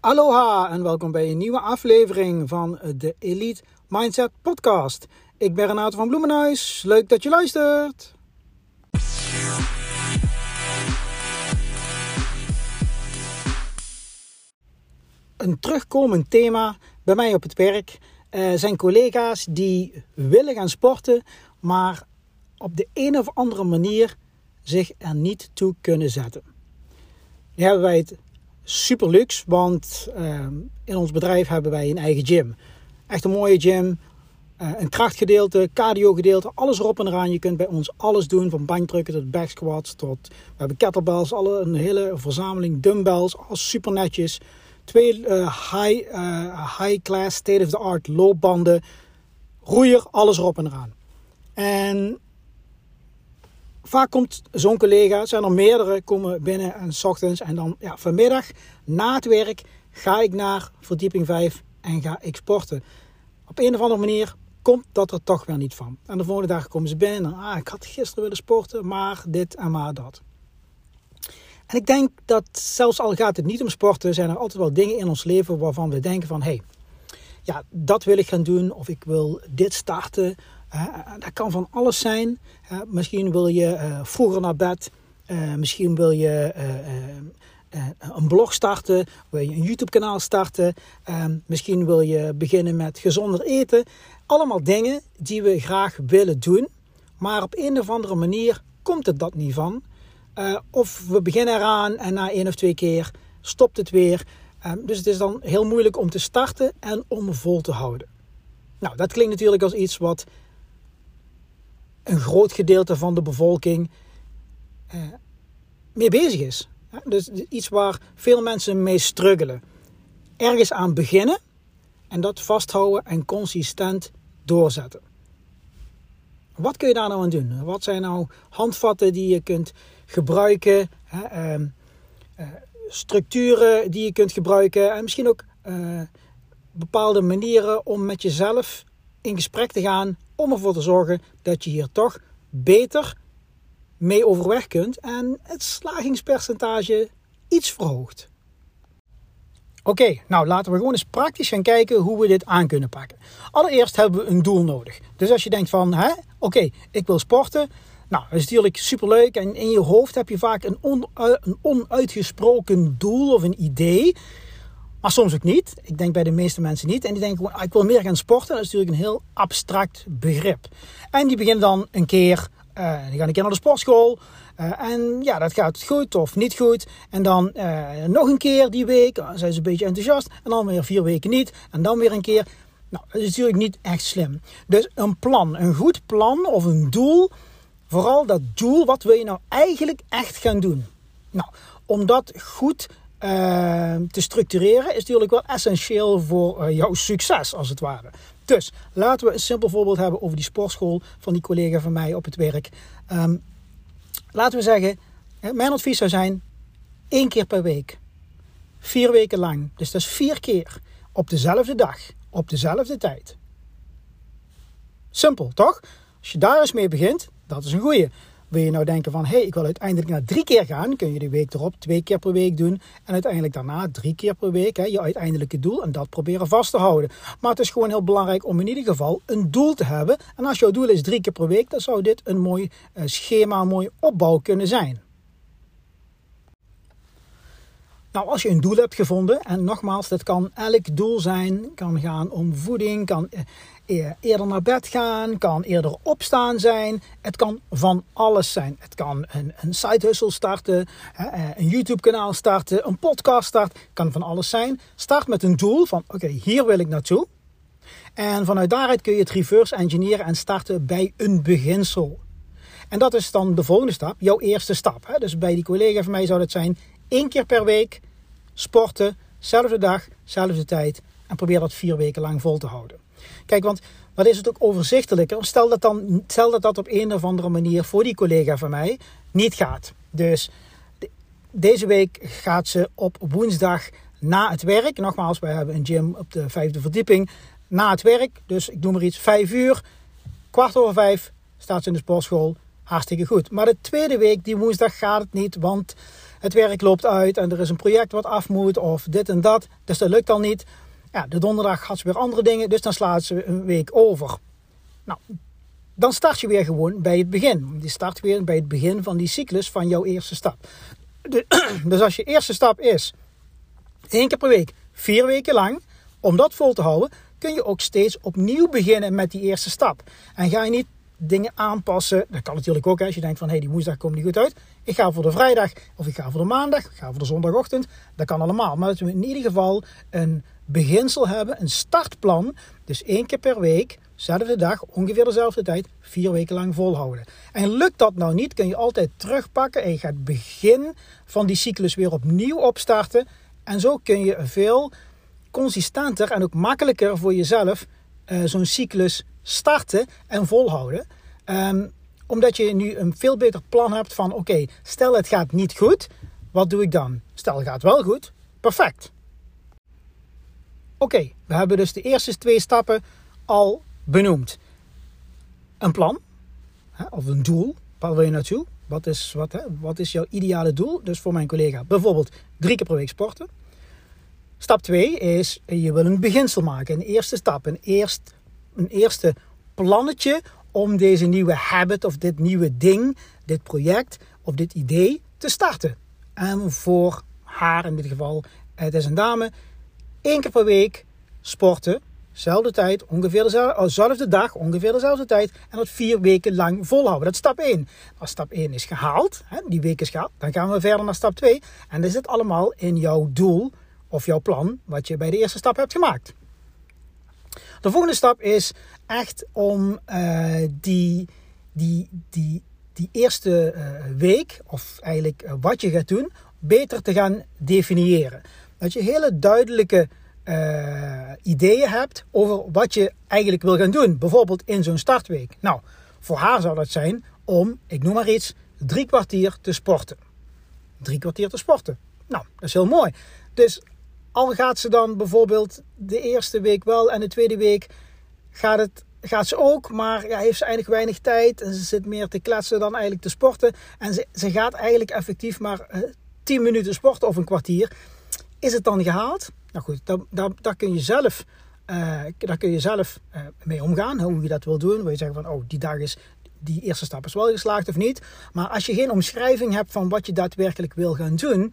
Aloha en welkom bij een nieuwe aflevering van de Elite Mindset Podcast. Ik ben Renato van Bloemenhuis. Leuk dat je luistert. Een terugkomend thema bij mij op het werk uh, zijn collega's die willen gaan sporten, maar op de een of andere manier zich er niet toe kunnen zetten. Nu hebben wij het super luxe, want uh, in ons bedrijf hebben wij een eigen gym. Echt een mooie gym, uh, een krachtgedeelte, cardio gedeelte, alles erop en eraan. Je kunt bij ons alles doen, van bankdrukken tot back squats tot, we hebben kettlebells, alle, een hele verzameling dumbbells, alles super netjes. Twee uh, high, uh, high class, state of the art loopbanden, roeier, alles erop en eraan. En vaak komt zo'n collega, zijn er meerdere, komen binnen en s ochtends en dan ja, vanmiddag na het werk ga ik naar verdieping 5 en ga ik sporten. Op een of andere manier komt dat er toch weer niet van. En de volgende dag komen ze binnen en ah, ik had gisteren willen sporten, maar dit en maar dat. En ik denk dat zelfs al gaat het niet om sporten, zijn er altijd wel dingen in ons leven waarvan we denken van hé, hey, ja, dat wil ik gaan doen of ik wil dit starten dat kan van alles zijn. misschien wil je vroeger naar bed. Misschien wil je eh, een blog starten. Wil je een YouTube kanaal starten. Misschien wil je beginnen met gezonder eten. Allemaal dingen die we graag willen doen. Maar op een of andere manier komt het dat niet van. of we beginnen eraan en na één of twee keer stopt het weer. Dus het is dan heel moeilijk om te starten en om vol te houden. Nou, dat klinkt natuurlijk als iets wat een groot gedeelte van de bevolking eh, mee bezig is. Dus iets waar veel mensen mee struggelen. Ergens aan beginnen en dat vasthouden en consistent doorzetten. Wat kun je daar nou aan doen? Wat zijn nou handvatten die je kunt gebruiken? Hè, ehm, eh, structuren die je kunt gebruiken en misschien ook eh, bepaalde manieren om met jezelf in gesprek te gaan om ervoor te zorgen dat je hier toch beter mee overweg kunt en het slagingspercentage iets verhoogt. Oké, nou laten we gewoon eens praktisch gaan kijken hoe we dit aan kunnen pakken. Allereerst hebben we een doel nodig. Dus als je denkt van, oké, ik wil sporten. Nou, dat is natuurlijk superleuk. En in je hoofd heb je vaak een, on, een onuitgesproken doel of een idee. Maar soms ook niet. Ik denk bij de meeste mensen niet. En die denken, ah, ik wil meer gaan sporten. Dat is natuurlijk een heel abstract begrip. En die beginnen dan een keer, uh, die gaan een keer naar de sportschool. Uh, en ja, dat gaat goed of niet goed. En dan uh, nog een keer die week, dan zijn ze een beetje enthousiast. En dan weer vier weken niet. En dan weer een keer. Nou, dat is natuurlijk niet echt slim. Dus een plan, een goed plan of een doel. Vooral dat doel, wat wil je nou eigenlijk echt gaan doen? Nou, om dat goed te structureren is natuurlijk wel essentieel voor uh, jouw succes, als het ware. Dus laten we een simpel voorbeeld hebben over die sportschool van die collega van mij op het werk. Ehm, laten we zeggen, mijn advies zou zijn: één keer per week, vier weken lang. Dus dat is vier keer op dezelfde dag, op dezelfde tijd. Simpel, toch? Als je daar eens mee begint, dat is een goeie. Wil je nou denken van, hé, hey, ik wil uiteindelijk naar drie keer gaan, kun je de week erop twee keer per week doen. En uiteindelijk daarna drie keer per week, hè, je uiteindelijke doel. En dat proberen vast te houden. Maar het is gewoon heel belangrijk om in ieder geval een doel te hebben. En als jouw doel is drie keer per week, dan zou dit een mooi uh, schema, een mooie opbouw kunnen zijn. Nou, als je een doel hebt gevonden, en nogmaals, dat kan elk doel zijn, kan gaan om voeding, kan eh, eerder naar bed gaan, kan eerder opstaan zijn. Het kan van alles zijn. Het kan een, een side hustle starten, eh, een YouTube kanaal starten, een podcast starten. kan van alles zijn. Start met een doel van oké, hier wil ik naartoe. En vanuit daaruit kun je het reverse engineeren en starten bij een beginsel. En dat is dan de volgende stap, jouw eerste stap. Dus bij die collega van mij zou dat zijn één keer per week sporten, zelfde dag, zelfde tijd. En probeer dat vier weken lang vol te houden. Kijk, want wat is het ook overzichtelijker? Stel dat, dan, stel dat dat op een of andere manier voor die collega van mij niet gaat. Dus deze week gaat ze op woensdag na het werk. Nogmaals, wij hebben een gym op de vijfde verdieping. Na het werk, dus ik noem maar iets, vijf uur, kwart over vijf, staat ze in de sportschool. Hartstikke goed. Maar de tweede week, die woensdag, gaat het niet, want het werk loopt uit en er is een project wat af moet of dit en dat. Dus dat lukt al niet. Ja, de donderdag gaat ze weer andere dingen, dus dan slaat ze een week over. Nou, dan start je weer gewoon bij het begin. Je start weer bij het begin van die cyclus van jouw eerste stap. Dus als je eerste stap is één keer per week, vier weken lang, om dat vol te houden, kun je ook steeds opnieuw beginnen met die eerste stap. En ga je niet dingen aanpassen. Dat kan natuurlijk ook als je denkt van hé, hey, die woensdag komt niet goed uit. Ik ga voor de vrijdag of ik ga voor de maandag, ik ga voor de zondagochtend. Dat kan allemaal. Maar dat we in ieder geval een beginsel hebben, een startplan. Dus één keer per week, dezelfde dag, ongeveer dezelfde tijd, vier weken lang volhouden. En lukt dat nou niet, kun je altijd terugpakken en je gaat begin van die cyclus weer opnieuw opstarten. En zo kun je veel consistenter en ook makkelijker voor jezelf uh, zo'n cyclus starten en volhouden. Um, omdat je nu een veel beter plan hebt van oké, stel het gaat niet goed, wat doe ik dan? Stel het gaat wel goed, perfect. Oké, we hebben dus de eerste twee stappen al benoemd. Een plan, of een doel, waar wil je naartoe? Wat is, wat, hè, wat is jouw ideale doel? Dus voor mijn collega bijvoorbeeld drie keer per week sporten. Stap 2 is, je wil een beginsel maken. Een eerste stap, een, eerst, een eerste plannetje om deze nieuwe habit of dit nieuwe ding, dit project of dit idee te starten. En voor haar in dit geval, het is een dame, één keer per week sporten, dezelfde tijd, ongeveer dezelfde, oh, dag, ongeveer dezelfde tijd en dat vier weken lang volhouden. Dat is stap 1. Als stap 1 is gehaald, die week is gehaald, dan gaan we verder naar stap 2 en dan zit allemaal in jouw doel of jouw plan wat je bij de eerste stap hebt gemaakt. De volgende stap is echt om uh, die, die, die, die eerste uh, week, of eigenlijk uh, wat je gaat doen, beter te gaan definiëren. Dat je hele duidelijke ideeën hebt over wat je eigenlijk wil gaan doen. Bijvoorbeeld in zo'n startweek. Nou, voor haar zou dat zijn om, ik noem maar iets, drie kwartier te sporten. Drie kwartier te sporten. Nou, dat is heel mooi. Dus al gaat ze dan bijvoorbeeld de eerste week wel en de tweede week gaat, het, gaat ze ook, maar ja, heeft ze eigenlijk weinig tijd en ze zit meer te kletsen dan eigenlijk te sporten. En ze, gaat eigenlijk effectief maar eh, 10 minuten sporten of een kwartier. Is het dan gehaald? Nou goed, daar, daar, kun je zelf, uh, daar kun je zelf uh, mee omgaan, hoe je dat wil doen. Wil je zeggen van, oh, die dag is, die eerste stap is wel geslaagd of niet. Maar als je geen omschrijving hebt van wat je daadwerkelijk wil gaan doen,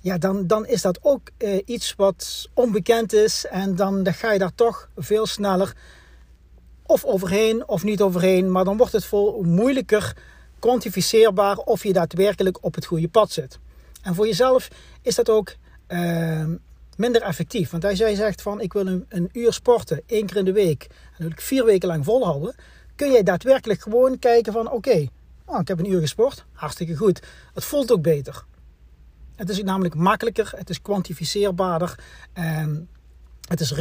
ja, dan, dan is dat ook uh, iets wat onbekend is. En dan, dan ga je daar toch veel sneller of overheen of niet overheen. Maar dan wordt het veel moeilijker kwantificeerbaar of je daadwerkelijk op het goede pad zit. En voor jezelf is dat ook uh, minder effectief. Want als jij zegt van ik wil een, uur sporten, één keer in de week, en wil ik vier weken lang volhouden, kun jij daadwerkelijk gewoon kijken van oké, oh, ik heb een uur gesport, hartstikke goed. Het voelt ook beter. Het is namelijk makkelijker, het is kwantificeerbaarder. En het is,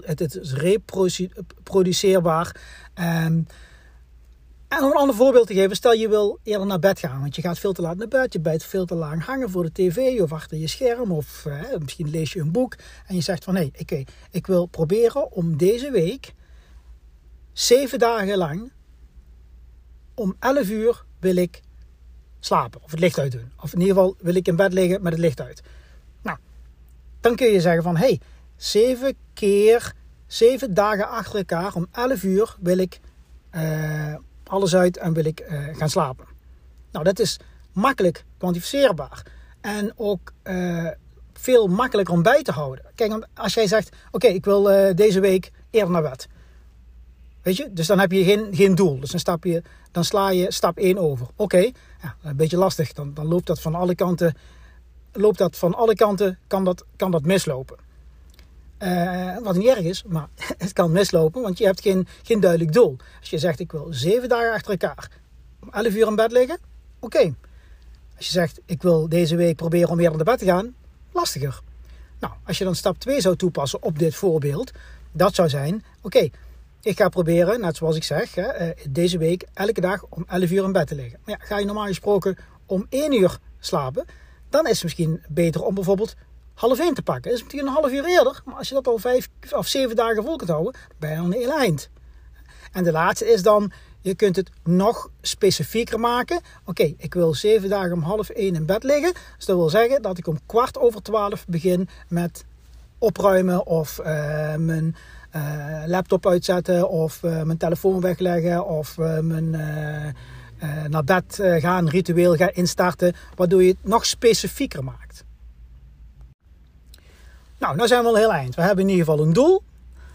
het is reproduceerbaar. En, en om een ander voorbeeld te geven, stel je wil eerder naar bed gaan, want je gaat veel te laat naar bed, je blijft veel te lang hangen voor de tv of achter je scherm, of eh, misschien lees je een boek en je zegt van hé, hey, okay, ik wil proberen om deze week zeven dagen lang om 11 uur wil ik slapen of het licht uit doen. Of in ieder geval wil ik in bed liggen met het licht uit. Nou, dan kun je zeggen van hé, hey, zeven keer, zeven dagen achter elkaar om 11 uur wil ik uh, alles uit en wil ik uh, gaan slapen. Nou, dat is makkelijk kwantificeerbaar. En ook uh, veel makkelijker om bij te houden. Kijk, als jij zegt, oké, ik wil deze week eerder naar bed. Dus dan heb je geen, geen doel. Dus dan, stap je, dan sla je stap 1 over. Oké, ja, een beetje lastig. Dan, dan loopt dat van alle kanten. Loopt dat van alle kanten, kan dat, kan dat mislopen. Uh, wat niet erg is, maar het kan mislopen, want je hebt geen, geen duidelijk doel. Als je zegt, ik wil zeven dagen achter elkaar om 11 uur in bed liggen, oké. Als je zegt, ik wil deze week proberen om weer naar bed te gaan, lastiger. Nou, als je dan stap 2 zou toepassen op dit voorbeeld, dat zou zijn, oké, ik ga proberen, net zoals ik zeg, eh, deze week elke dag om 11 uur in bed te liggen. Maar ja, ga je normaal gesproken om 1 uur slapen, dan is het misschien beter om bijvoorbeeld half 1 te pakken. Dat is misschien een half uur eerder, maar als je dat al 5 of 7 dagen vol kunt houden, ben je aan een heel eind. En de laatste is dan, Je kunt het nog specifieker maken. Oké, ik wil zeven dagen om half één in bed liggen. Dus dat wil zeggen dat ik om kwart over twaalf begin met opruimen of uh, mijn laptop uitzetten of uh, mijn telefoon wegleggen of mijn naar bed gaan ritueel gaan instarten, waardoor je het nog specifieker maakt. Nou, nou zijn we al heel eind. We hebben in ieder geval een doel.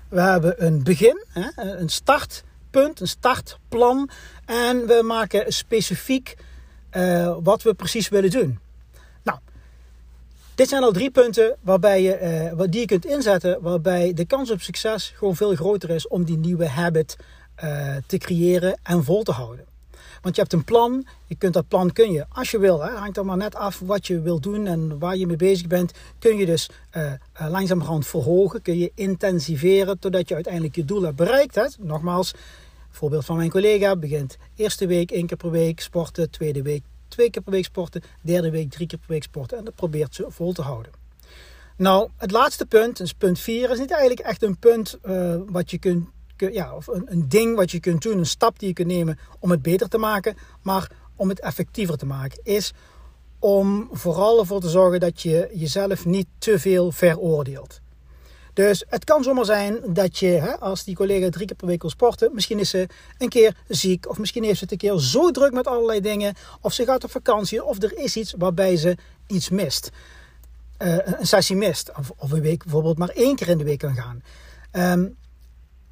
We hebben een begin, een startpunt, een startplan. En we maken specifiek wat we precies willen doen. Dit zijn al drie punten waarbij je, uh, die je kunt inzetten, waarbij de kans op succes gewoon veel groter is om die nieuwe habit uh, te creëren en vol te houden. Want je hebt een plan. Je kunt dat plan kun je, als je wil, hè, hangt er maar net af wat je wil doen en waar je mee bezig bent. Kun je dus uh, uh, langzamerhand verhogen. Kun je intensiveren totdat je uiteindelijk je doel hebt bereikt. Hè. Nogmaals, voorbeeld van mijn collega begint eerste week één keer per week sporten, tweede week twee keer per week sporten, derde week drie keer per week sporten. En dat probeert ze vol te houden. Nou, het laatste punt, dus punt 4, is niet eigenlijk echt een punt uh, wat je kunt ja, of een, een ding wat je kunt doen, een stap die je kunt nemen om het beter te maken, maar om het effectiever te maken, is om vooral ervoor te zorgen dat je jezelf niet te veel veroordeelt. Dus het kan zomaar zijn dat je, hè, als die collega drie keer per week wil sporten, misschien is ze een keer ziek, of misschien heeft ze het een keer zo druk met allerlei dingen, of ze gaat op vakantie, of er is iets waarbij ze iets mist. Uh, een sessie mist, of, of, een week bijvoorbeeld maar één keer in de week kan gaan. Um,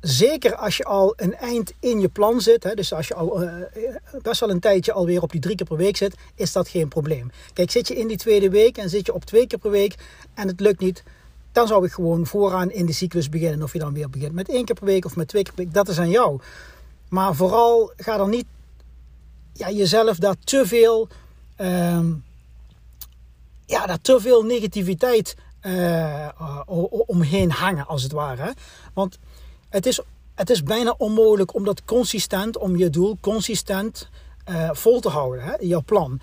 Zeker als je al een eind in je plan zit, hè, dus als je al uh, best wel een tijdje alweer op die drie keer per week zit, is dat geen probleem. Kijk, zit je in die tweede week en zit je op twee keer per week en het lukt niet, dan zou ik gewoon vooraan in de cyclus beginnen. Of je dan weer begint met één keer per week of met twee keer per week, dat is aan jou. Maar vooral ga dan niet ja, jezelf daar te veel, uh, ja, daar te veel negativiteit uh, omheen hangen, als het ware. Want het is, het is bijna onmogelijk om dat consistent, om je doel consistent uh, vol te houden, hè, jouw plan.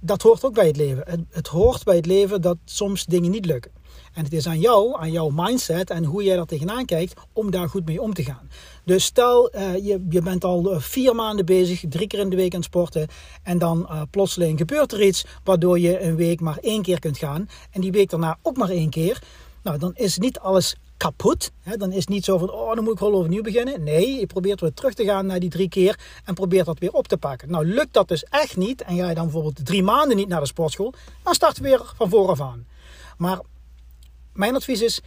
Dat hoort ook bij het leven. Het, het, hoort bij het leven dat soms dingen niet lukken. En het is aan jou, aan jouw mindset en hoe jij daar tegenaan kijkt, om daar goed mee om te gaan. Dus stel, uh, je, je bent al eh, vier maanden bezig, drie keer in de week aan sporten. En dan uh, plotseling gebeurt er iets waardoor je een week maar één keer kunt gaan. En die week daarna ook maar één keer. Nou, dan is niet alles kapot. Dan is niet zo van, oh, dan moet ik wel overnieuw beginnen. Nee, je probeert weer terug te gaan naar die drie keer en probeert dat weer op te pakken. Nou, lukt dat dus echt niet en ga je dan bijvoorbeeld drie maanden niet naar de sportschool, dan start weer van vooraf aan. Maar mijn advies is,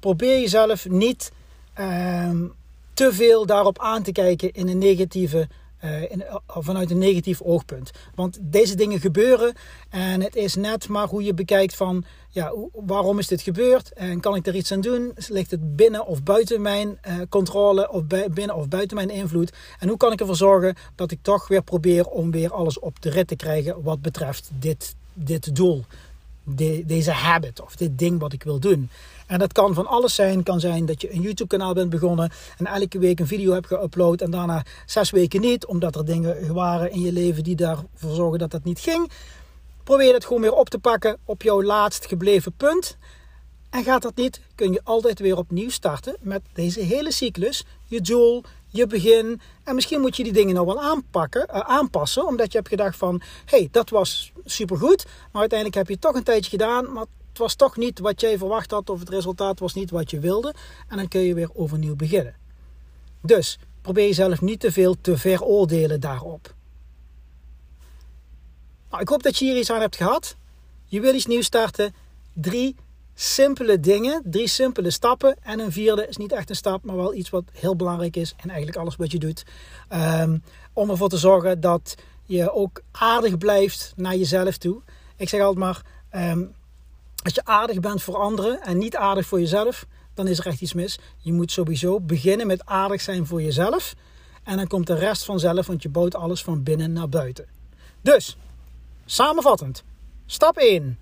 probeer jezelf niet uh, te veel daarop aan te kijken in een negatieve uh, in, vanuit een negatief oogpunt. Want deze dingen gebeuren en het is net maar hoe je bekijkt van ja, waarom is dit gebeurd en kan ik er iets aan doen? Ligt het binnen of buiten mijn uh, controle of binnen of buiten mijn invloed? En hoe kan ik ervoor zorgen dat ik toch weer probeer om weer alles op de rit te krijgen wat betreft dit, dit doel, de, deze habit of dit ding wat ik wil doen? En dat kan van alles zijn. Kan zijn dat je een YouTube kanaal bent begonnen en elke week een video hebt geüpload en daarna zes weken niet, omdat er dingen waren in je leven die daarvoor zorgen dat dat niet ging. Probeer het gewoon weer op te pakken op jouw laatst gebleven punt. En gaat dat niet, kun je altijd weer opnieuw starten met deze hele cyclus. Je doel, je begin. En misschien moet je die dingen nou wel aanpakken, uh, aanpassen. Omdat je hebt gedacht van, hey, dat was supergoed. Maar uiteindelijk heb je het toch een tijdje gedaan. Maar het was toch niet wat jij verwacht had. Of het resultaat was niet wat je wilde. En dan kun je weer overnieuw beginnen. Dus probeer jezelf niet te veel te veroordelen daarop. Nou, ik hoop dat je hier iets aan hebt gehad. Je wil iets nieuws starten. Drie simpele dingen, drie simpele stappen. En een vierde is niet echt een stap, maar wel iets wat heel belangrijk is. En eigenlijk alles wat je doet. Um, om ervoor te zorgen dat je ook aardig blijft naar jezelf toe. Ik zeg altijd maar, um, als je aardig bent voor anderen en niet aardig voor jezelf, dan is er echt iets mis. Je moet sowieso beginnen met aardig zijn voor jezelf. En dan komt de rest vanzelf, want je bouwt alles van binnen naar buiten. Dus, Samenvattend. Stap 1.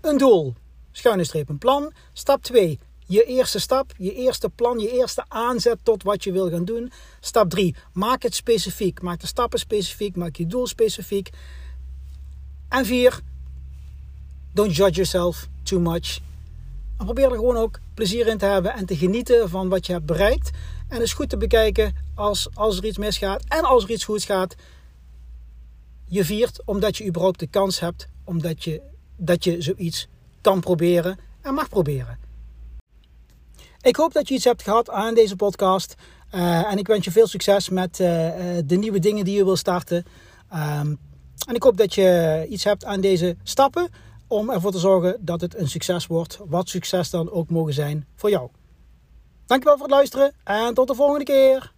Een doel. Schuine streep een plan. Stap 2. Je eerste stap, je eerste plan, je eerste aanzet tot wat je wil gaan doen. Stap 3. Maak het specifiek. Maak de stappen specifiek. Maak je doel specifiek. En 4. Don't judge yourself too much. Probeer er gewoon ook plezier in te hebben en te genieten van wat je hebt bereikt. En is goed te bekijken als, als er iets misgaat en als er iets goed gaat. Je viert omdat je überhaupt de kans hebt omdat je, dat je zoiets kan proberen en mag proberen. Ik hoop dat je iets hebt gehad aan deze podcast. Uh, en ik wens je veel succes met uh, de nieuwe dingen die je wil starten. Um, en ik hoop dat je iets hebt aan deze stappen om ervoor te zorgen dat het een succes wordt. Wat succes dan ook mogen zijn voor jou. Dankjewel voor het luisteren en tot de volgende keer.